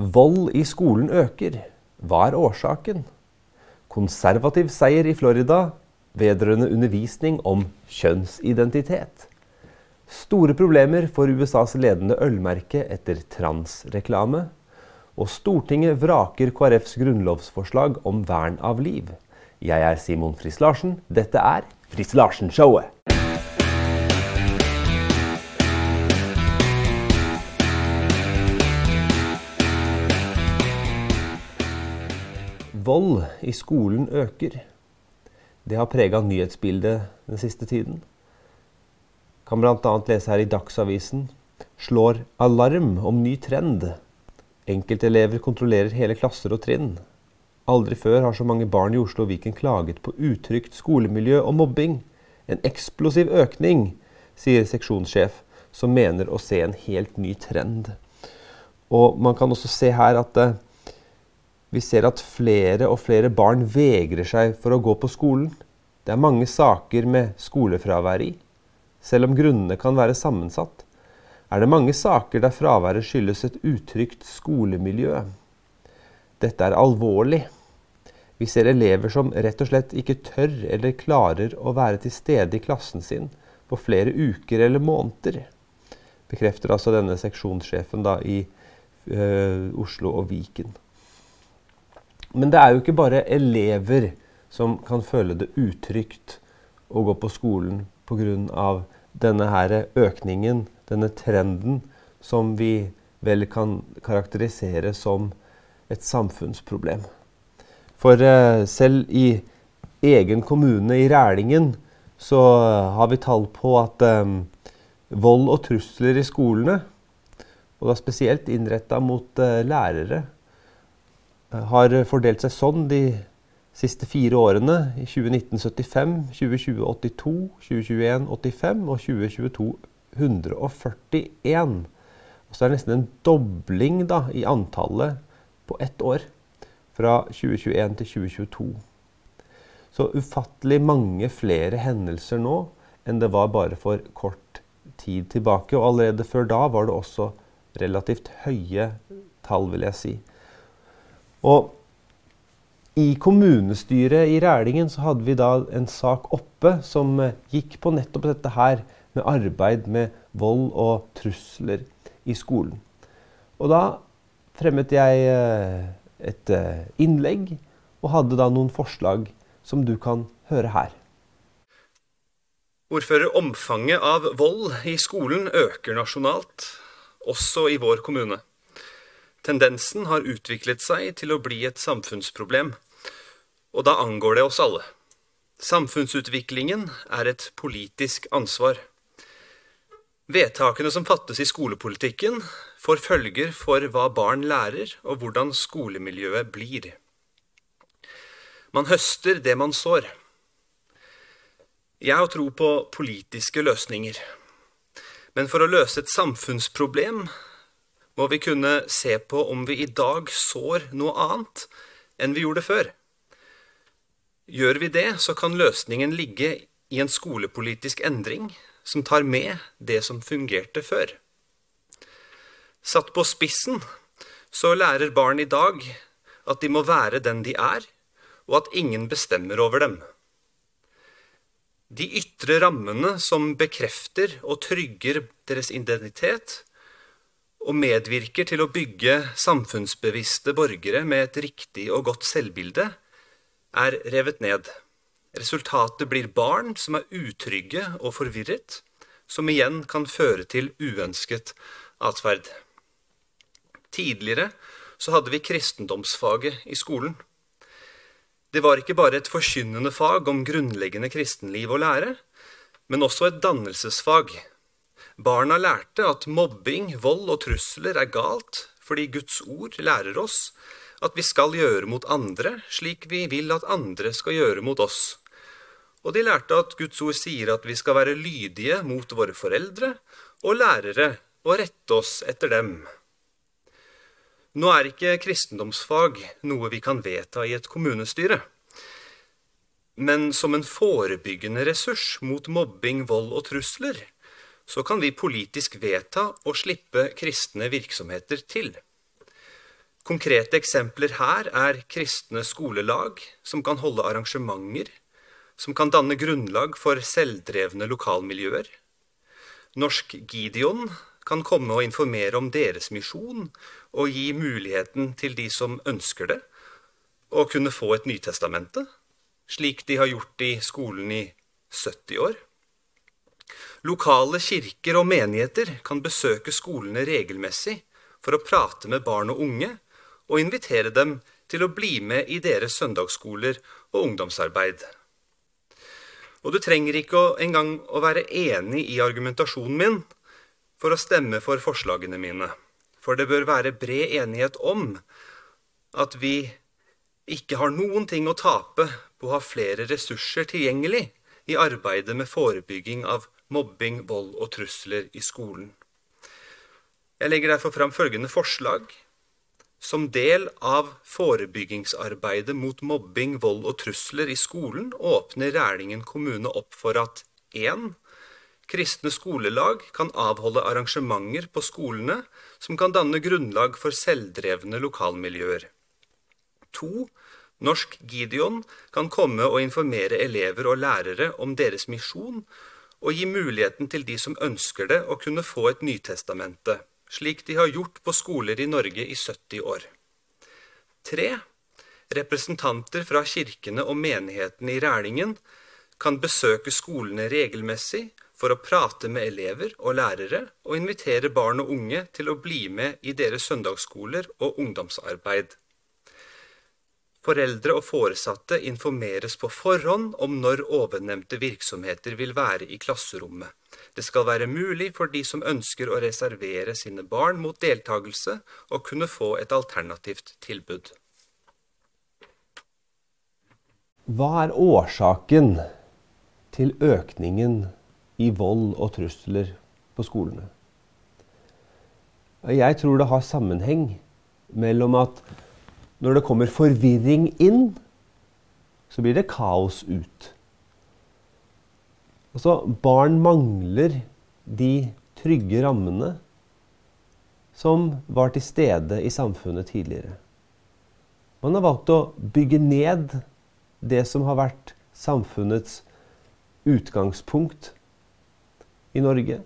Vold i skolen øker. Hva er årsaken? Konservativ seier i Florida vedrørende undervisning om kjønnsidentitet. Store problemer for USAs ledende ølmerke etter transreklame. Og Stortinget vraker KrFs grunnlovsforslag om vern av liv. Jeg er Simon Friis Larsen. Dette er Friis Larsen-showet. Vold i skolen øker. Det har prega nyhetsbildet den siste tiden. Kan bl.a. lese her i Dagsavisen slår alarm om ny trend. Enkeltelever kontrollerer hele klasser og trinn. Aldri før har så mange barn i Oslo og Viken klaget på utrygt skolemiljø og mobbing. En eksplosiv økning, sier seksjonssjef, som mener å se en helt ny trend. Og man kan også se her at eh, vi ser at flere og flere barn vegrer seg for å gå på skolen. Det er mange saker med skolefravær i. Selv om grunnene kan være sammensatt, er det mange saker der fraværet skyldes et utrygt skolemiljø. Dette er alvorlig. Vi ser elever som rett og slett ikke tør eller klarer å være til stede i klassen sin på flere uker eller måneder. Bekrefter altså denne seksjonssjefen da i ø, Oslo og Viken. Men det er jo ikke bare elever som kan føle det utrygt å gå på skolen pga. denne her økningen, denne trenden, som vi vel kan karakterisere som et samfunnsproblem. For uh, selv i egen kommune, i Rælingen, så har vi tall på at um, vold og trusler i skolene, og da spesielt innretta mot uh, lærere, har fordelt seg sånn de siste fire årene. I 2019 75, 2020 82, 2021 85 og 2022 141. Og så er det nesten en dobling da, i antallet på ett år. Fra 2021 til 2022. Så ufattelig mange flere hendelser nå enn det var bare for kort tid tilbake. Og allerede før da var det også relativt høye tall, vil jeg si. Og i kommunestyret i Rælingen så hadde vi da en sak oppe som eh, gikk på nettopp dette her med arbeid med vold og trusler i skolen. Og da fremmet jeg eh, et eh, innlegg og hadde da noen forslag som du kan høre her. Ordfører, omfanget av vold i skolen øker nasjonalt, også i vår kommune. Tendensen har utviklet seg til å bli et samfunnsproblem, og da angår det oss alle. Samfunnsutviklingen er et politisk ansvar. Vedtakene som fattes i skolepolitikken, får følger for hva barn lærer, og hvordan skolemiljøet blir. Man høster det man sår. Jeg har tro på politiske løsninger. Men for å løse et samfunnsproblem må vi kunne se på om vi i dag sår noe annet enn vi gjorde før. Gjør vi det, så kan løsningen ligge i en skolepolitisk endring som tar med det som fungerte før. Satt på spissen så lærer barn i dag at de må være den de er, og at ingen bestemmer over dem. De ytre rammene som bekrefter og trygger deres identitet, og medvirker til å bygge samfunnsbevisste borgere med et riktig og godt selvbilde, er revet ned. Resultatet blir barn som er utrygge og forvirret, som igjen kan føre til uønsket atferd. Tidligere så hadde vi kristendomsfaget i skolen. Det var ikke bare et forkynnende fag om grunnleggende kristenliv og lære, men også et dannelsesfag Barna lærte at mobbing, vold og trusler er galt, fordi Guds ord lærer oss at vi skal gjøre mot andre slik vi vil at andre skal gjøre mot oss. Og de lærte at Guds ord sier at vi skal være lydige mot våre foreldre og lærere og rette oss etter dem. Nå er ikke kristendomsfag noe vi kan vedta i et kommunestyre. Men som en forebyggende ressurs mot mobbing, vold og trusler så kan vi politisk vedta å slippe kristne virksomheter til. Konkrete eksempler her er kristne skolelag som kan holde arrangementer, som kan danne grunnlag for selvdrevne lokalmiljøer. Norsk Gideon kan komme og informere om deres misjon og gi muligheten til de som ønsker det, å kunne få et Nytestamente, slik de har gjort i skolen i 70 år. Lokale kirker og menigheter kan besøke skolene regelmessig for å prate med barn og unge og invitere dem til å bli med i deres søndagsskoler og ungdomsarbeid. Og du trenger ikke engang å være enig i argumentasjonen min for å stemme for forslagene mine, for det bør være bred enighet om at vi ikke har noen ting å tape på å ha flere ressurser tilgjengelig i arbeidet med forebygging av mobbing, vold og trusler i skolen. Jeg legger derfor fram følgende forslag. Som del av forebyggingsarbeidet mot mobbing, vold og trusler i skolen åpner Rælingen kommune opp for at 1. Kristne skolelag kan avholde arrangementer på skolene som kan danne grunnlag for selvdrevne lokalmiljøer. 2. Norsk Gideon kan komme og informere elever og lærere om deres misjon, og gi muligheten til de som ønsker det, å kunne få et Nytestamente, slik de har gjort på skoler i Norge i 70 år. 3. Representanter fra kirkene og menighetene i Rælingen kan besøke skolene regelmessig for å prate med elever og lærere og invitere barn og unge til å bli med i deres søndagsskoler og ungdomsarbeid. Foreldre og foresatte informeres på forhånd om når ovennevnte virksomheter vil være i klasserommet. Det skal være mulig for de som ønsker å reservere sine barn mot deltakelse, å kunne få et alternativt tilbud. Hva er årsaken til økningen i vold og trusler på skolene? Jeg tror det har sammenheng mellom at når det kommer forvirring inn, så blir det kaos ut. Altså, barn mangler de trygge rammene som var til stede i samfunnet tidligere. Man har valgt å bygge ned det som har vært samfunnets utgangspunkt i Norge,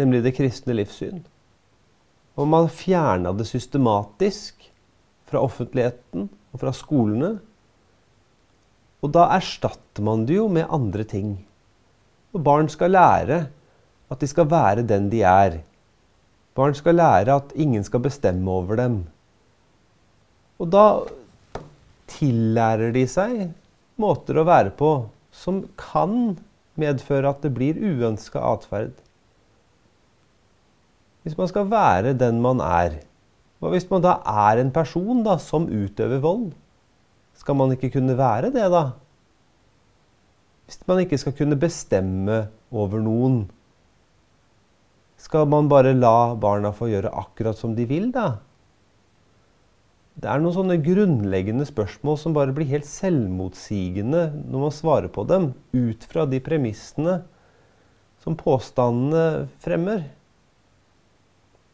nemlig det kristne livssyn. Og man fjerna det systematisk fra offentligheten og fra skolene. Og da erstatter man det jo med andre ting. Og barn skal lære at de skal være den de er. Barn skal lære at ingen skal bestemme over dem. Og da tillærer de seg måter å være på som kan medføre at det blir uønska atferd. Hvis man skal være den man er, hva hvis man da er en person da, som utøver vold? Skal man ikke kunne være det, da? Hvis man ikke skal kunne bestemme over noen, skal man bare la barna få gjøre akkurat som de vil, da? Det er noen sånne grunnleggende spørsmål som bare blir helt selvmotsigende når man svarer på dem, ut fra de premissene som påstandene fremmer.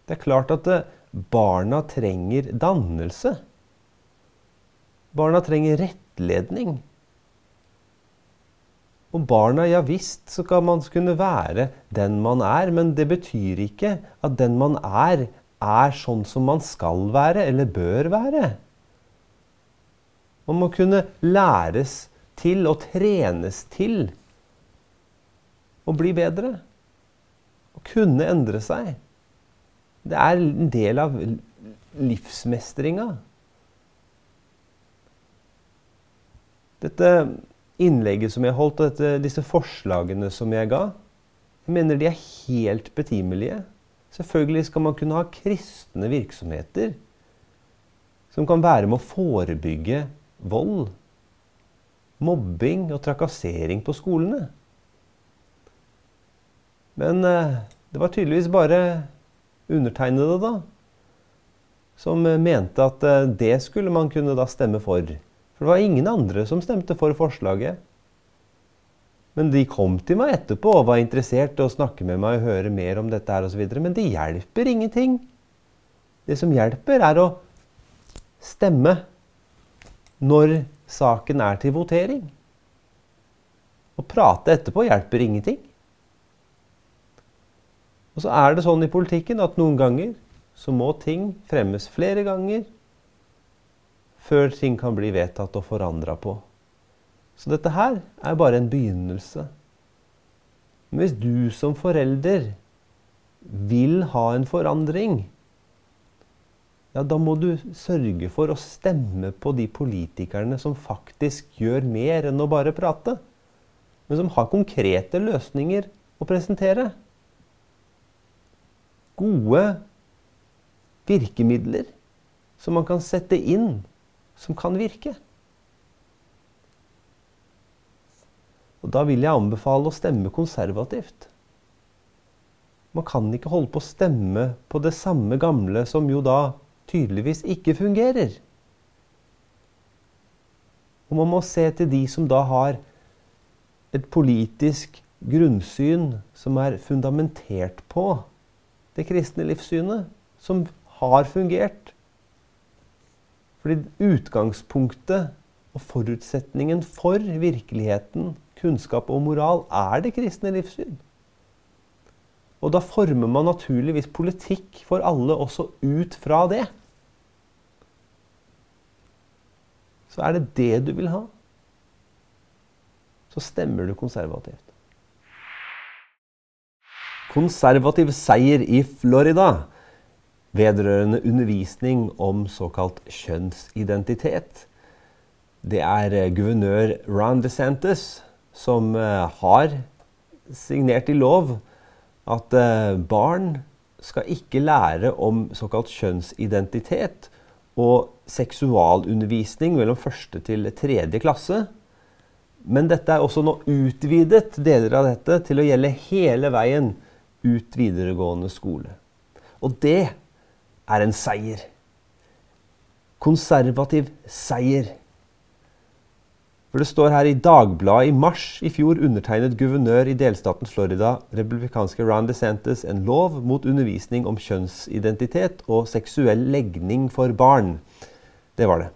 Det er klart at det, barna trenger dannelse. Barna trenger rettledning. Og barna, ja visst så kan man kunne være den man er, men det betyr ikke at den man er, er sånn som man skal være eller bør være. Man må kunne læres til og trenes til å bli bedre. Å kunne endre seg. Det er en del av livsmestringa. Dette innlegget som jeg holdt, og dette, disse forslagene som jeg ga, jeg mener de er helt betimelige. Selvfølgelig skal man kunne ha kristne virksomheter som kan være med å forebygge vold, mobbing og trakassering på skolene. Men eh, det var tydeligvis bare undertegnede, da, som mente at eh, det skulle man kunne da stemme for. For det var ingen andre som stemte for forslaget. Men de kom til meg etterpå og var interessert i å snakke med meg og høre mer om dette her osv. Men det hjelper ingenting. Det som hjelper, er å stemme når saken er til votering. Å prate etterpå hjelper ingenting. Og så er det sånn i politikken at noen ganger så må ting fremmes flere ganger før ting kan bli vedtatt og forandra på. Så dette her er bare en begynnelse. Men hvis du som forelder vil ha en forandring, ja, da må du sørge for å stemme på de politikerne som faktisk gjør mer enn å bare prate, men som har konkrete løsninger å presentere. Gode virkemidler som man kan sette inn, som kan virke. Og Da vil jeg anbefale å stemme konservativt. Man kan ikke holde på å stemme på det samme gamle som jo da tydeligvis ikke fungerer. Og man må se til de som da har et politisk grunnsyn som er fundamentert på det kristne livssynet, som har fungert. Fordi utgangspunktet og forutsetningen for virkeligheten, kunnskap og moral er det kristne livssyn. Og da former man naturligvis politikk for alle også ut fra det. Så er det det du vil ha, så stemmer du konservativt. Konservativ seier i Florida vedrørende undervisning om såkalt kjønnsidentitet. Det er eh, guvernør Ron DeSantis som eh, har signert i lov at eh, barn skal ikke lære om såkalt kjønnsidentitet og seksualundervisning mellom første til tredje klasse. Men dette er også nå utvidet, deler av dette, til å gjelde hele veien ut videregående skole. Og det er en seier. Konservativ seier. For det står her i Dagbladet i mars i fjor undertegnet guvernør i delstaten Florida, republikanske Ron DeSantis, en lov mot undervisning om kjønnsidentitet og seksuell legning for barn. Det var det.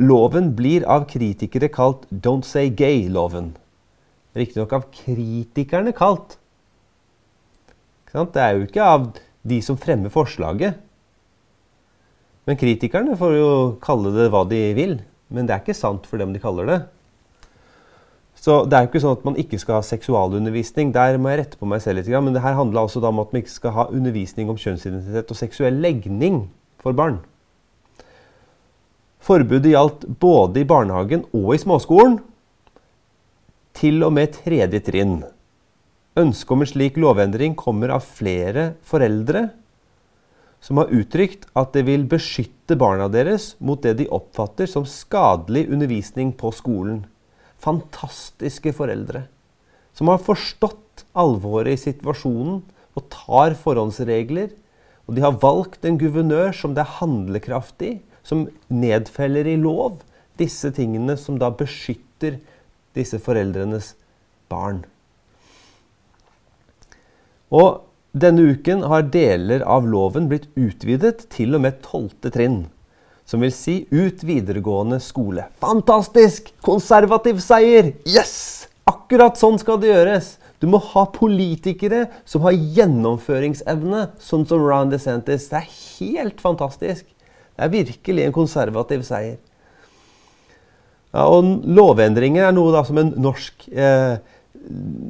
Loven blir av kritikere kalt 'Don't Say Gay'-loven. Riktignok av kritikerne kalt. Det er jo ikke av de som fremmer forslaget. Men kritikerne får jo kalle det hva de vil. Men det er ikke sant for dem de kaller det. Så det er jo ikke sånn at man ikke skal ha seksualundervisning. Der må jeg rette på meg selv litt. Men det her handla også om at man ikke skal ha undervisning om kjønnsidentitet og seksuell legning for barn. Forbudet gjaldt både i barnehagen og i småskolen. Til og med tredje trinn. Ønsket om en slik lovendring kommer av flere foreldre som har uttrykt at det vil beskytte barna deres mot det de oppfatter som skadelig undervisning på skolen. Fantastiske foreldre som har forstått alvoret i situasjonen og tar forhåndsregler. Og de har valgt en guvernør som det er handlekraftig, som nedfeller i lov disse tingene som da beskytter disse foreldrenes barn. Og denne uken har deler av loven blitt utvidet til og med tolvte trinn. Som vil si ut videregående skole. Fantastisk! Konservativ seier! Yes! Akkurat sånn skal det gjøres. Du må ha politikere som har gjennomføringsevne, sånn som Ron DeSantis. Det er helt fantastisk. Det er virkelig en konservativ seier. Ja, og Lovendringer er noe da som en norsk eh,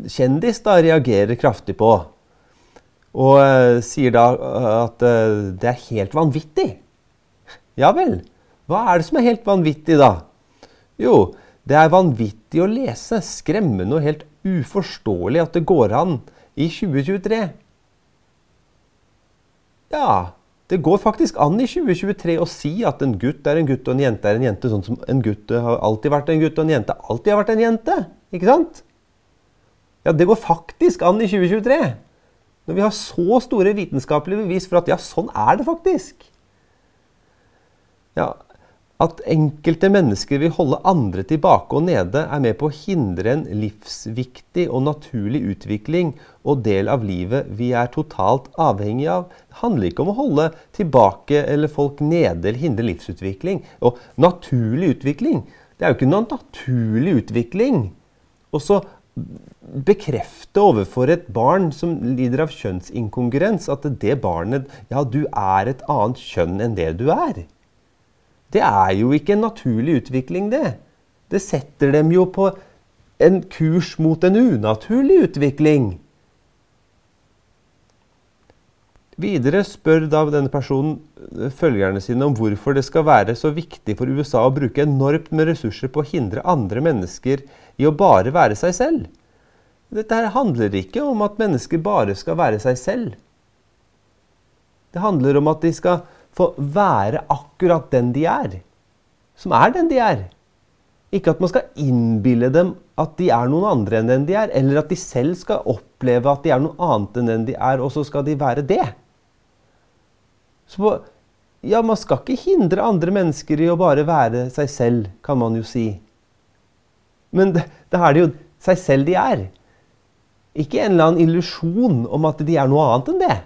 kjendis da reagerer kraftig på. Og uh, sier da uh, at uh, det er helt vanvittig. Ja vel. Hva er det som er helt vanvittig, da? Jo, det er vanvittig å lese. Skremmende og helt uforståelig at det går an i 2023. Ja, det går faktisk an i 2023 å si at en gutt er en gutt og en jente er en jente, sånn som en gutt har alltid vært en gutt og en jente alltid har vært en jente. Ikke sant? Ja, det går faktisk an i 2023. Når vi har så store vitenskapelige bevis for at ja, sånn er det faktisk. Ja, At enkelte mennesker vil holde andre tilbake og nede, er med på å hindre en livsviktig og naturlig utvikling og del av livet vi er totalt avhengig av. Det handler ikke om å holde tilbake eller folk nede eller hindre livsutvikling. Og naturlig utvikling, det er jo ikke noen naturlig utvikling. Og så bekrefte overfor et barn som lider av kjønnsinkongruens, at det barnet Ja, du er et annet kjønn enn det du er. Det er jo ikke en naturlig utvikling, det. Det setter dem jo på en kurs mot en unaturlig utvikling. Videre spør da denne personen eh, følgerne sine om hvorfor det skal være så viktig for USA å bruke enormt med ressurser på å hindre andre mennesker i å bare være seg selv. Dette her handler ikke om at mennesker bare skal være seg selv. Det handler om at de skal få være akkurat den de er. Som er den de er. Ikke at man skal innbille dem at de er noen andre enn den de er, eller at de selv skal oppleve at de er noe annet enn den de er, og så skal de være det. Så ja, man skal ikke hindre andre mennesker i å bare være seg selv, kan man jo si. Men da er det jo seg selv de er. Ikke en eller annen illusjon om at de er noe annet enn det.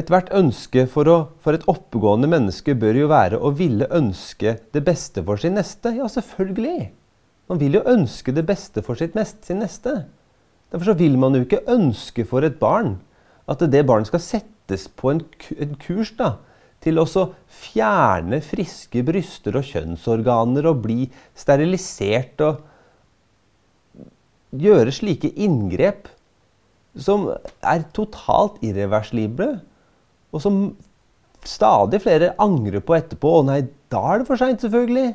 Ethvert ønske for, å, for, et oppegående menneske bør jo være å ville ønske det beste for sin neste. Ja, selvfølgelig. Man vil jo ønske det beste for mest, sin neste. Derfor så vil man jo ikke ønske for et barn at det barnet skal settes på en, en kurs da, til å fjerne friske bryster og kjønnsorganer og bli sterilisert og gjøre slike inngrep som er totalt irreversible og som stadig flere angrer på etterpå. Å nei, da er det for seint, selvfølgelig.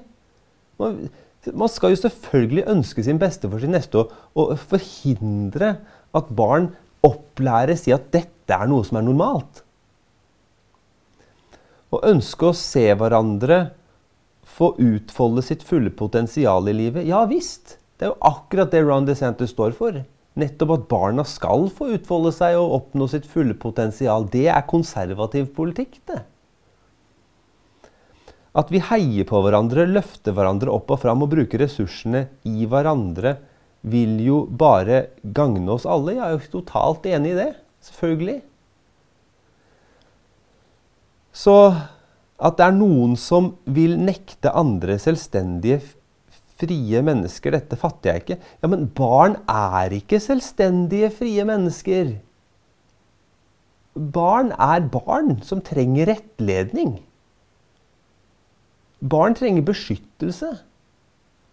Man, man, skal jo selvfølgelig ønske sin beste for sin neste og, og forhindre at barn opplæres i at dette er noe som er normalt. Å ønske å se hverandre få utfolde sitt fulle potensial i livet, ja visst. Det er jo akkurat det Ron DeSantis står for. Nettopp at barna skal få utfolde seg og oppnå sitt fulle potensial. Det er konservativ politikk, det. At vi heier på hverandre, løfter hverandre opp og fram og bruker ressursene i hverandre, vil jo bare gagne oss alle. Jeg er jo totalt enig i det. Selvfølgelig. Så at det er noen som vil nekte andre selvstendige frie mennesker. Dette fatter jeg ikke. Ja, men barn er ikke selvstendige, frie mennesker. Barn er barn som trenger rettledning. Barn trenger beskyttelse.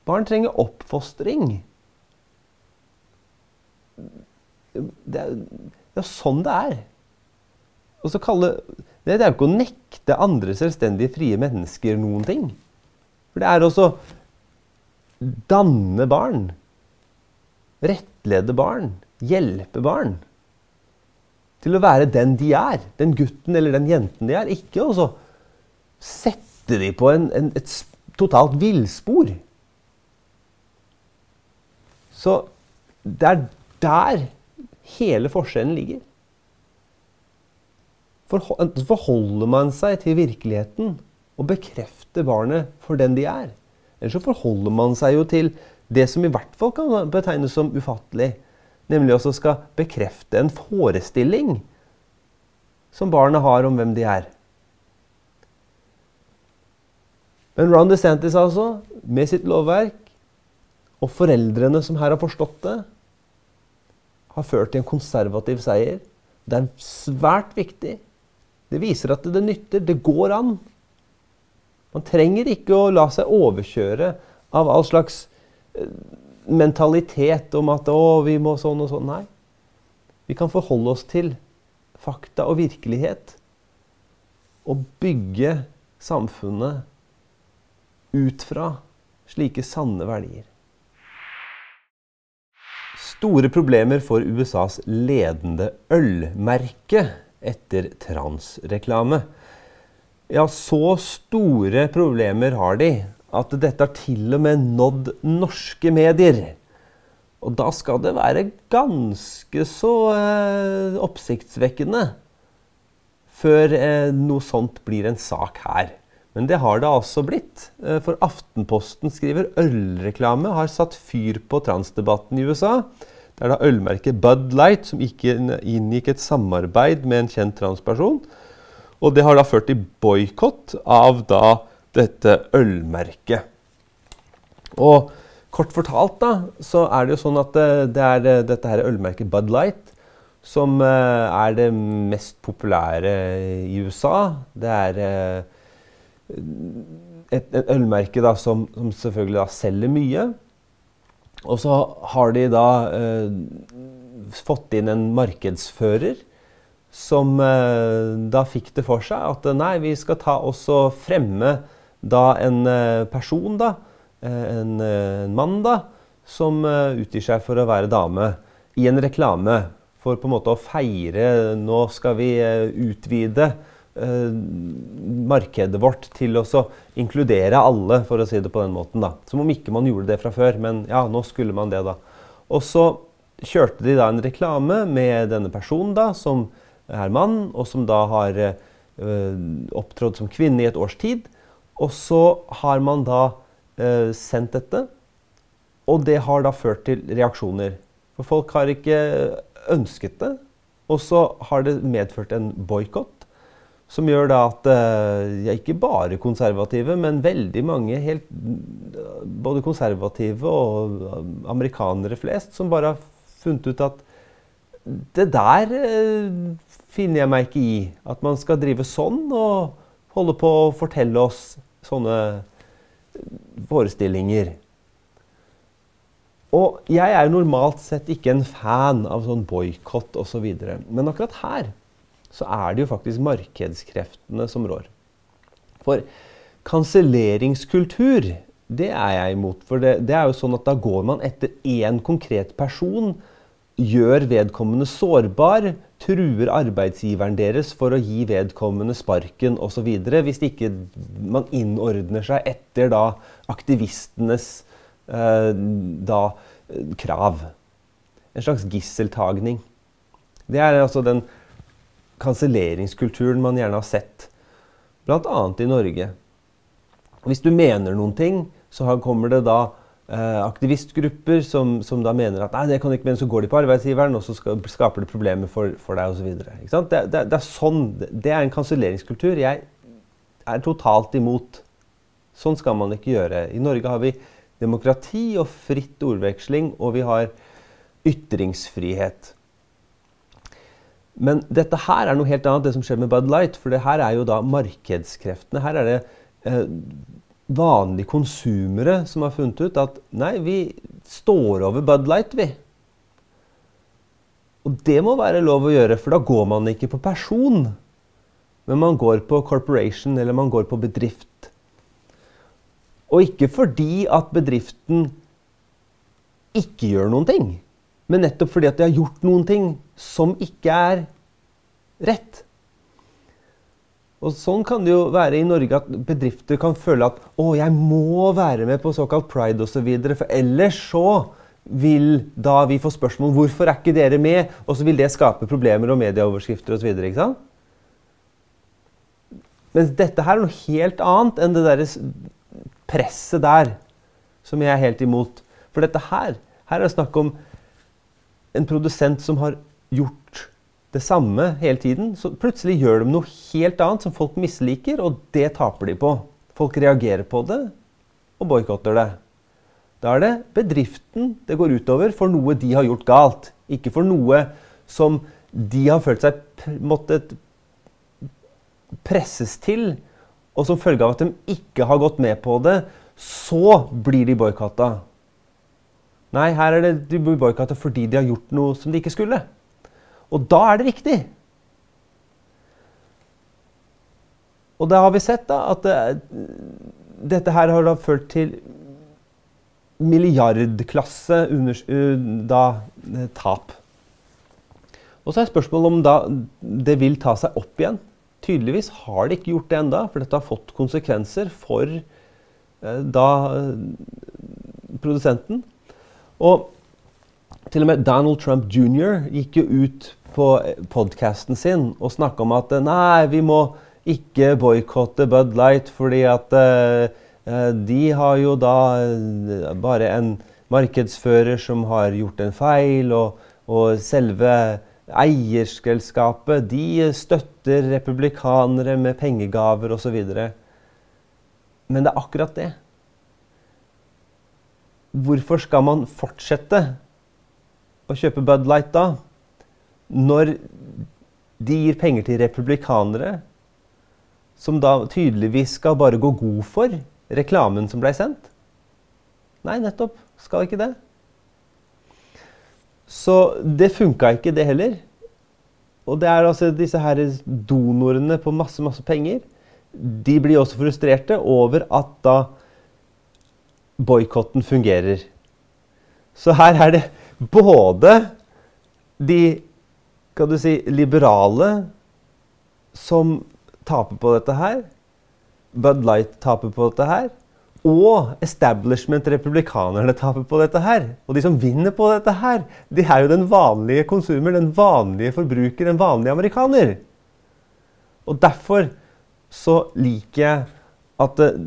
Barn trenger oppfostring. Det er, det sånn det er. Kalle, det er jo ikke å nekte andre selvstendige, frie mennesker noen ting. For det er også danne barn. Rettlede barn. Hjelpe barn. Til å være den de er. Den gutten eller den jenten de er. Ikke å sette de på en, en, et totalt villspor. Så det er der hele forskjellen ligger. Forholder man seg til virkeligheten og bekrefter barnet for den de er, eller så forholder man seg jo til det som i hvert fall kan betegnes som ufattelig. Nemlig også skal bekrefte en forestilling som barnet har om hvem de er. Men Ron DeSantis altså, med sitt lovverk, og foreldrene som her har forstått det, har ført til en konservativ seier. Det er svært viktig. Det viser at det nytter. Det går an. Man trenger ikke å la seg overkjøre av all slags eh, mentalitet om at 'å, vi må sånn og sånn'. Nei. Vi kan forholde oss til fakta og virkelighet. Og bygge samfunnet ut fra slike sanne verdier. Store problemer for USAs ledende ølmerke etter transreklame. Ja, så store problemer har de at dette har til og med nådd norske medier. Og da skal det være ganske så eh, oppsiktsvekkende før eh, noe sånt blir en sak her. Men det har det altså blitt. Eh, for Aftenposten skriver ølreklame har satt fyr på transdebatten i USA. Det er da ølmerket Bud Light som ikke inngikk et samarbeid med en kjent transperson. Og det har da ført til boikott av da dette ølmerket. Og kort fortalt da, så er det jo sånn at det, det er eh, dette her ølmerket Bud Light som uh, er det mest populære i USA. Det er et, et, ølmerke da, som, som, selvfølgelig da selger mye. Og så har de da uh, fått inn en markedsfører som da fikk det for seg at nei, vi skal ta oss og fremme da en person, da, en, en mann, da, som utgir seg for å være dame, i en reklame for på en måte å feire Nå skal vi eh, utvide eh, markedet vårt til å inkludere alle, for å si det på den måten. da. Som om ikke man gjorde det fra før, men ja, nå skulle man det, da. Og så kjørte de da en reklame med denne personen, da, som er mann, og som da har øh, opptrådt som kvinne i et års tid. Og så har man da øh, sendt dette, og det har da ført til reaksjoner. For folk har ikke ønsket det. Og så har det medført en boikott. Som gjør da at eh, ja, ikke bare konservative, men veldig mange helt, både konservative og amerikanere flest, som bare har funnet ut at det der eh, finner jeg meg ikke i. At man skal drive sånn og holde på å fortelle oss sånne forestillinger. Og jeg er normalt sett ikke en fan av sånn boikott osså videre. Men akkurat her så er det jo faktisk markedskreftene som rår. For kanselleringskultur, det er jeg imot. For det, det, er jo sånn at da går man etter én konkret person, gjør vedkommende sårbar, truer arbeidsgiveren deres for å gi vedkommende sparken osv. Hvis ikke man innordner seg etter da aktivistenes Eh, da krav. En slags gisseltagning. Det er altså den kanselleringskulturen man gjerne har sett, bl.a. i Norge. Hvis du mener noen ting, så kommer det da eh, aktivistgrupper som, som, da mener at nei, det kan du ikke mene, så går de på arbeidsgiveren, og så skal, skaper det problemer for, for deg osv. Det, det, det er sånn, det er en kanselleringskultur jeg er totalt imot. Sånn skal man ikke gjøre. I Norge har vi demokrati og fritt ordveksling, og vi har ytringsfrihet. Men dette her er noe helt annet, det som skjer med Bud Light. For det her er jo da markedskreftene. Her er det eh, vanlige konsumere som har funnet ut at nei, vi står over Bud Light, vi. Og det må være lov å gjøre, for da går man ikke på person. Men man går på corporation, eller man går på bedrift. Og ikke fordi at bedriften ikke gjør noen ting, men nettopp fordi at de har gjort noen ting som ikke er rett. Og Sånn kan det jo være i Norge at bedrifter kan føle at å, jeg må være med på såkalt pride osv., for ellers så vil da vi få spørsmål hvorfor er ikke dere med, og så vil det skape problemer og medieoverskrifter osv. Mens dette her er noe helt annet enn det derre presset der som jeg er helt imot. For dette her, her er det snakk om en produsent som har gjort det samme hele tiden. Så plutselig gjør de noe helt annet som folk misliker, og det taper de på. Folk reagerer på det og boikotter det. Da er det bedriften det går utover for noe de har gjort galt. Ikke for noe som de har følt seg måttet presses til og som følge av at de ikke har gått med på det, så blir de boikotta. Nei, her er det de blir boikotta fordi de har gjort noe som de ikke skulle. Og da er det riktig. Og da har vi sett da, at det, dette her har da ført til milliardklasse under, da, tap. Og så er spørsmålet om da det vil ta seg opp igjen. Tydeligvis har de ikke gjort det enda, for dette har fått konsekvenser for eh, da eh, produsenten. Og til og med Donald Trump jr. gikk jo ut på podkasten sin og snakka om at nei, vi må ikke boikotte Bud Light fordi at uh, de har jo da bare en markedsfører som har gjort en feil, og, og selve eierselskapet de støtter republikanere med pengegaver osv. Men det er akkurat det. Hvorfor skal man fortsette å kjøpe Bud Light da? Når de gir penger til republikanere, som da tydeligvis skal bare gå god for reklamen som ble sendt? Nei, nettopp. Skal ikke det. Så det funka ikke, det heller. Og det er altså disse her donorene på masse, masse penger. De blir også frustrerte over at da boikotten fungerer. Så her er det både de kan du si, liberale som taper på dette her. Bud Light taper på dette her. Og establishment-republikanerne taper på dette her. Og de som vinner på dette her, de er jo den vanlige konsumer, den vanlige forbruker, den vanlige amerikaner. Og derfor så liker jeg at eh,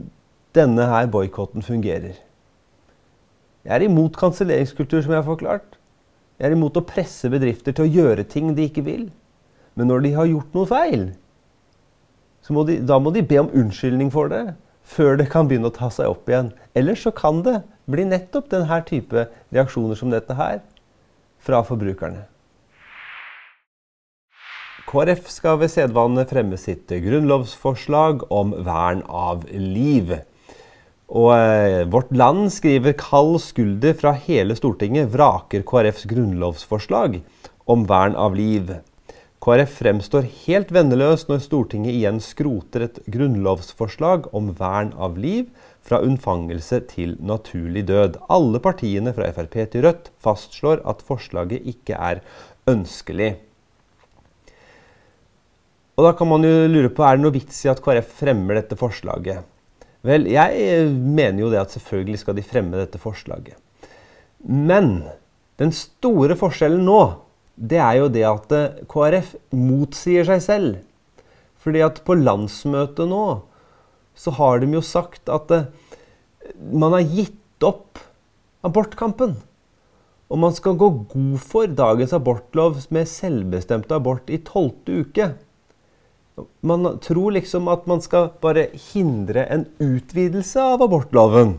denne her boikotten fungerer. Jeg er imot kanselleringskultur, som jeg har forklart. Jeg er imot å presse bedrifter til å gjøre ting de ikke vil. Men når de har gjort noe feil, må de, da må de be om unnskyldning for det før det kan begynne å ta seg opp igjen. Ellers så kan det bli nettopp denne type reaksjoner som dette her fra forbrukerne. KrF skal ved sedvane fremme sitt grunnlovsforslag om vern av liv. Og eh, Vårt Land skriver kald skulder fra hele Stortinget vraker KrFs grunnlovsforslag om vern av liv. KrF fremstår helt venneløs når Stortinget igjen skroter et grunnlovsforslag om vern av liv fra unnfangelse til naturlig død. Alle partiene fra Frp til Rødt fastslår at forslaget ikke er ønskelig. Og da kan man jo lure på, Er det noe vits i at KrF fremmer dette forslaget? Vel, jeg mener jo det at selvfølgelig skal de fremme dette forslaget. Men den store forskjellen nå det er jo det at eh, KrF motsier seg selv. Fordi at på landsmøtet nå så har de jo sagt at eh, man har gitt opp abortkampen. Og man skal gå god for dagens abortlov med selvbestemt abort i tolvte uke. Man tror liksom at man skal bare hindre en utvidelse av abortloven.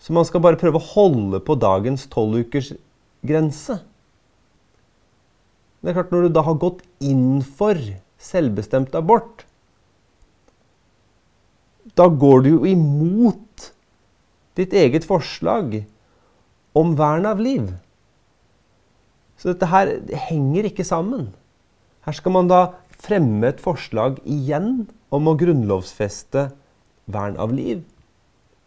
Så man skal bare prøve å holde på dagens tolvukersgrense. det er klart, når du da har gått inn for selvbestemt abort, da går du jo imot ditt eget forslag om vern av liv. Så dette her henger ikke sammen. Her skal man da fremme et forslag igjen om å grunnlovfeste vern av liv.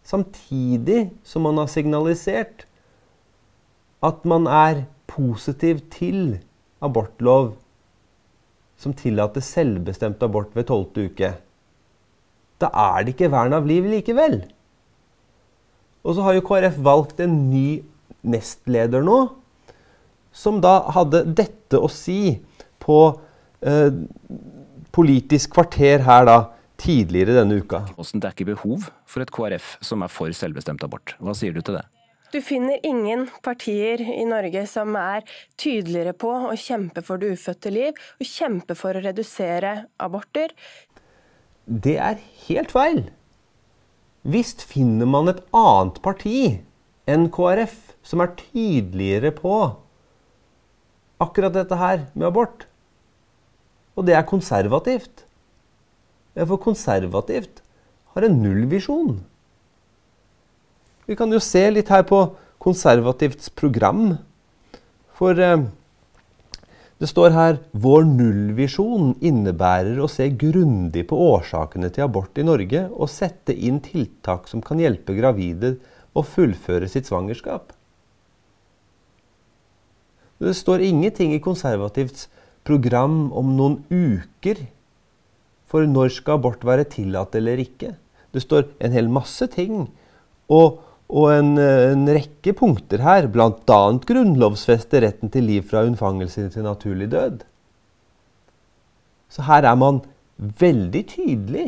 Samtidig som man har signalisert at man er positiv til abortlov som tillater selvbestemt abort ved tolvte uke, da er det ikke vern av liv likevel. Og så har jo KrF valgt en ny nestleder nå, som da hadde dette å si på Politisk kvarter her da, tidligere denne uka. Det er ikke behov for et KrF som er for selvbestemt abort. Hva sier du til det? Du finner ingen partier i Norge som er tydeligere på å kjempe for det ufødte liv, og kjempe for å redusere aborter. Det er helt feil. Visst finner man et annet parti enn KrF som er tydeligere på akkurat dette her med abort. Og det er konservativt. For konservativt har en nullvisjon. Vi kan jo se litt her på konservativts program. For eh, det står her vår nullvisjon innebærer å se grundig på årsakene til abort i Norge og sette inn tiltak som kan hjelpe gravide å fullføre sitt svangerskap. Det står ingenting i konservativts program om noen uker for når skal abort være tillatt eller ikke. Det står en hel masse ting. Og Og en, en rekke punkter her, bl.a. grunnlovfeste retten til liv fra unnfangelse til naturlig død. Så her er man veldig tydelig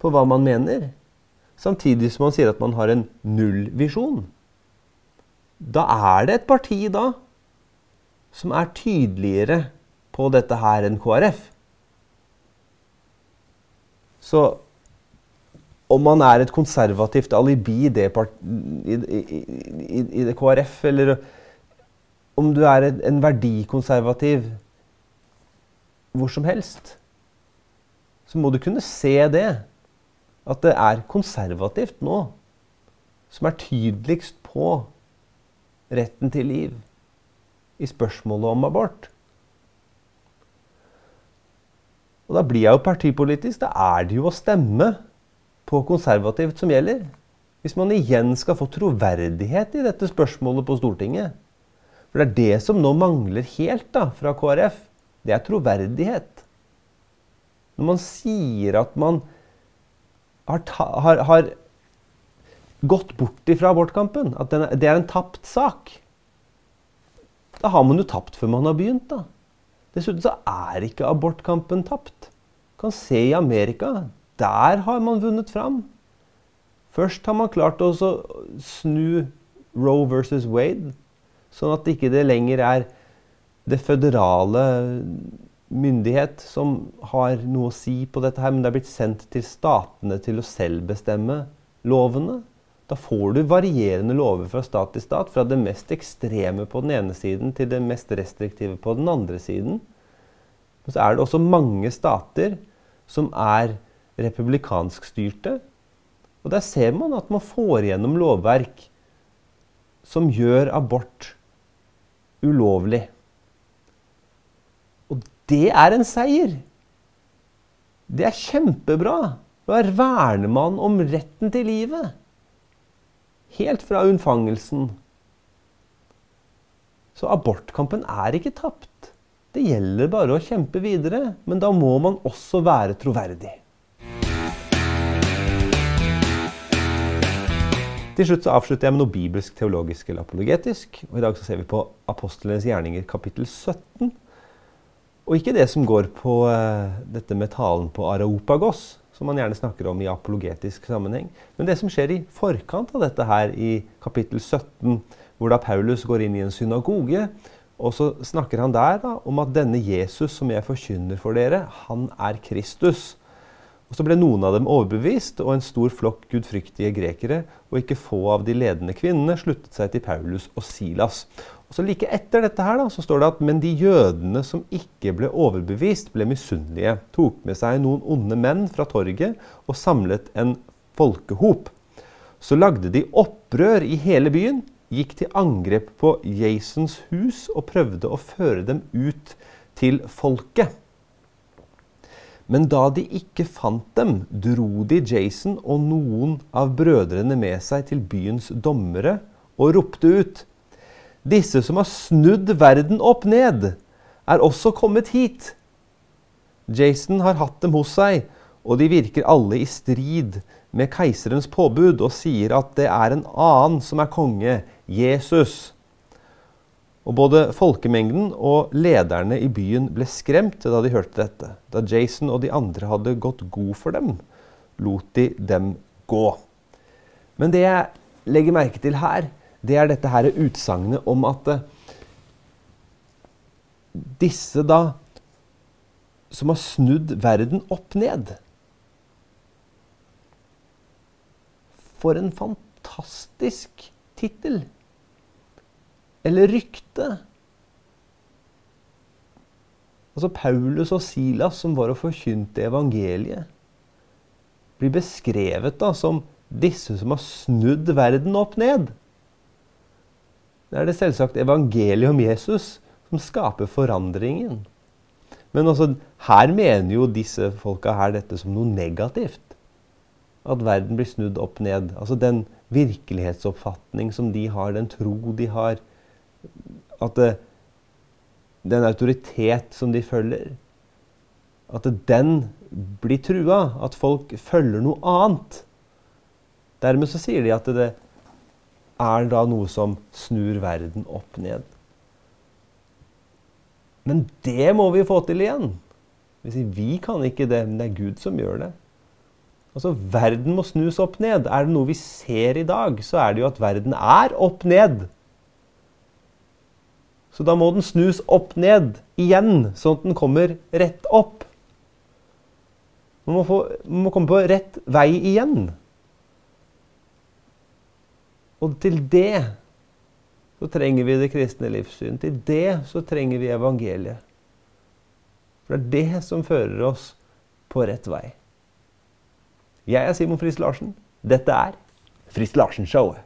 på hva man mener. Samtidig som man sier at man har en nullvisjon. Da er det et parti da som er tydeligere på dette her enn KrF. Så om man er et konservativt alibi i det, i, i, i det KrF, eller om du er en verdikonservativ hvor som helst, så må du kunne se det. At det er konservativt nå som er tydeligst på retten til liv i spørsmålet om abort. Og da blir jeg jo partipolitisk. Da er det jo å stemme på konservativt som gjelder. Hvis man igjen skal få troverdighet i dette spørsmålet på Stortinget. For det er det som nå mangler helt da, fra KrF. Det er troverdighet. Når man sier at man har, har, har gått bort ifra abortkampen, at det er en tapt sak, da har man jo tapt før man har begynt. da. Dessuten så er ikke abortkampen tapt. Du kan se i Amerika. Der har man vunnet fram. Først har man klart å snu Roe versus Wade, sånn at det ikke lenger er det føderale myndighet som har noe å si på dette, her, men det er blitt sendt til statene til å selv bestemme lovene. Da får du varierende lover fra stat til stat, fra det mest ekstreme på den ene siden til det mest restriktive på den andre siden. Men så er det også mange stater som er republikansk styrte. Og der ser man at man får igjennom lovverk som gjør abort ulovlig. Og det er en seier. Det er kjempebra. Da verner man om retten til livet helt fra unnfangelsen. Så abortkampen er ikke tapt. Det gjelder bare å kjempe videre, men da må man også være troverdig. Til slutt så avslutter jeg med noe bibelsk, teologisk eller apologetisk. Og I dag så ser vi på apostlenes gjerninger kapittel 17. Og ikke det som går på uh, dette med talen på Araopagos, som man gjerne snakker om i apologetisk sammenheng. Men det som skjer i forkant av dette her i kapittel 17, hvor da Paulus går inn i en synagoge, og så snakker han der da, om at denne Jesus som jeg forkynner for dere, han er Kristus. Og Så ble noen av dem overbevist, og en stor flokk gudfryktige grekere og ikke få av de ledende kvinnene sluttet seg til Paulus og Silas. Og så Like etter dette her da, så står det at men de jødene som ikke ble overbevist, ble misunnelige, tok med seg noen onde menn fra torget og samlet en folkehop. Så lagde de opprør i hele byen, gikk til angrep på Jasons hus og prøvde å føre dem ut til folket. Men da de ikke fant dem, dro de Jason og noen av brødrene med seg til byens dommere og ropte ut:" Disse som har snudd verden opp ned, er også kommet hit. Jason har hatt dem hos seg, og de virker alle i strid med keiserens påbud og sier at det er en annen som er konge, Jesus. Og Både folkemengden og lederne i byen ble skremt da de hørte dette. Da Jason og de andre hadde gått god for dem, lot de dem gå. Men det jeg legger merke til her, det er dette her utsagnet om at eh, disse da som har snudd verden opp ned For en fantastisk tittel! Eller rykte. Altså Paulus og Silas, som var og forkynte evangeliet, blir beskrevet da som disse som har snudd verden opp ned. Det er det selvsagt evangeliet om Jesus som skaper forandringen. Men også, her mener jo disse folka her dette som noe negativt. At verden blir snudd opp ned. Altså den virkelighetsoppfatning som de har, den tro de har. At det, den autoritet som de følger. At den blir trua. At folk følger noe annet. Dermed så sier de at det, er da noe som snur verden opp ned. Men det må vi få til igjen. Vi kan ikke det, men det er Gud som gjør det. Altså, Verden må snus opp ned. Er det noe vi ser i dag, så er det jo at verden er opp ned. Så da må den snus opp ned igjen, sånn at den kommer rett opp. Man må, få, man må komme på rett vei igjen. Og til det så trenger vi det kristne livssyn. Til det så trenger vi evangeliet. For det er det som fører oss på rett vei. Jeg er Simon Friis Larsen. Dette er Friis Larsen-showet.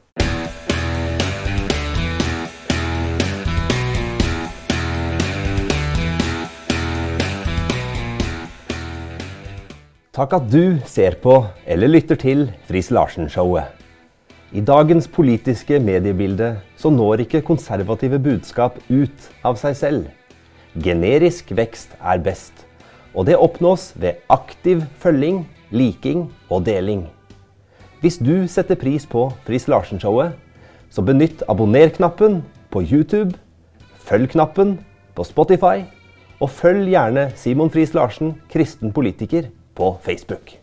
Takk at du ser på eller lytter til Friis Larsen-showet. I dagens politiske mediebilde så når ikke konservative budskap ut av seg selv. Generisk vekst er best, og det oppnås ved aktiv følging, liking og deling. Hvis du setter pris på Friis Larsen-showet, så benytt abonner-knappen på YouTube, følg-knappen på Spotify, og følg gjerne Simon Friis Larsen, kristen politiker, på Facebook.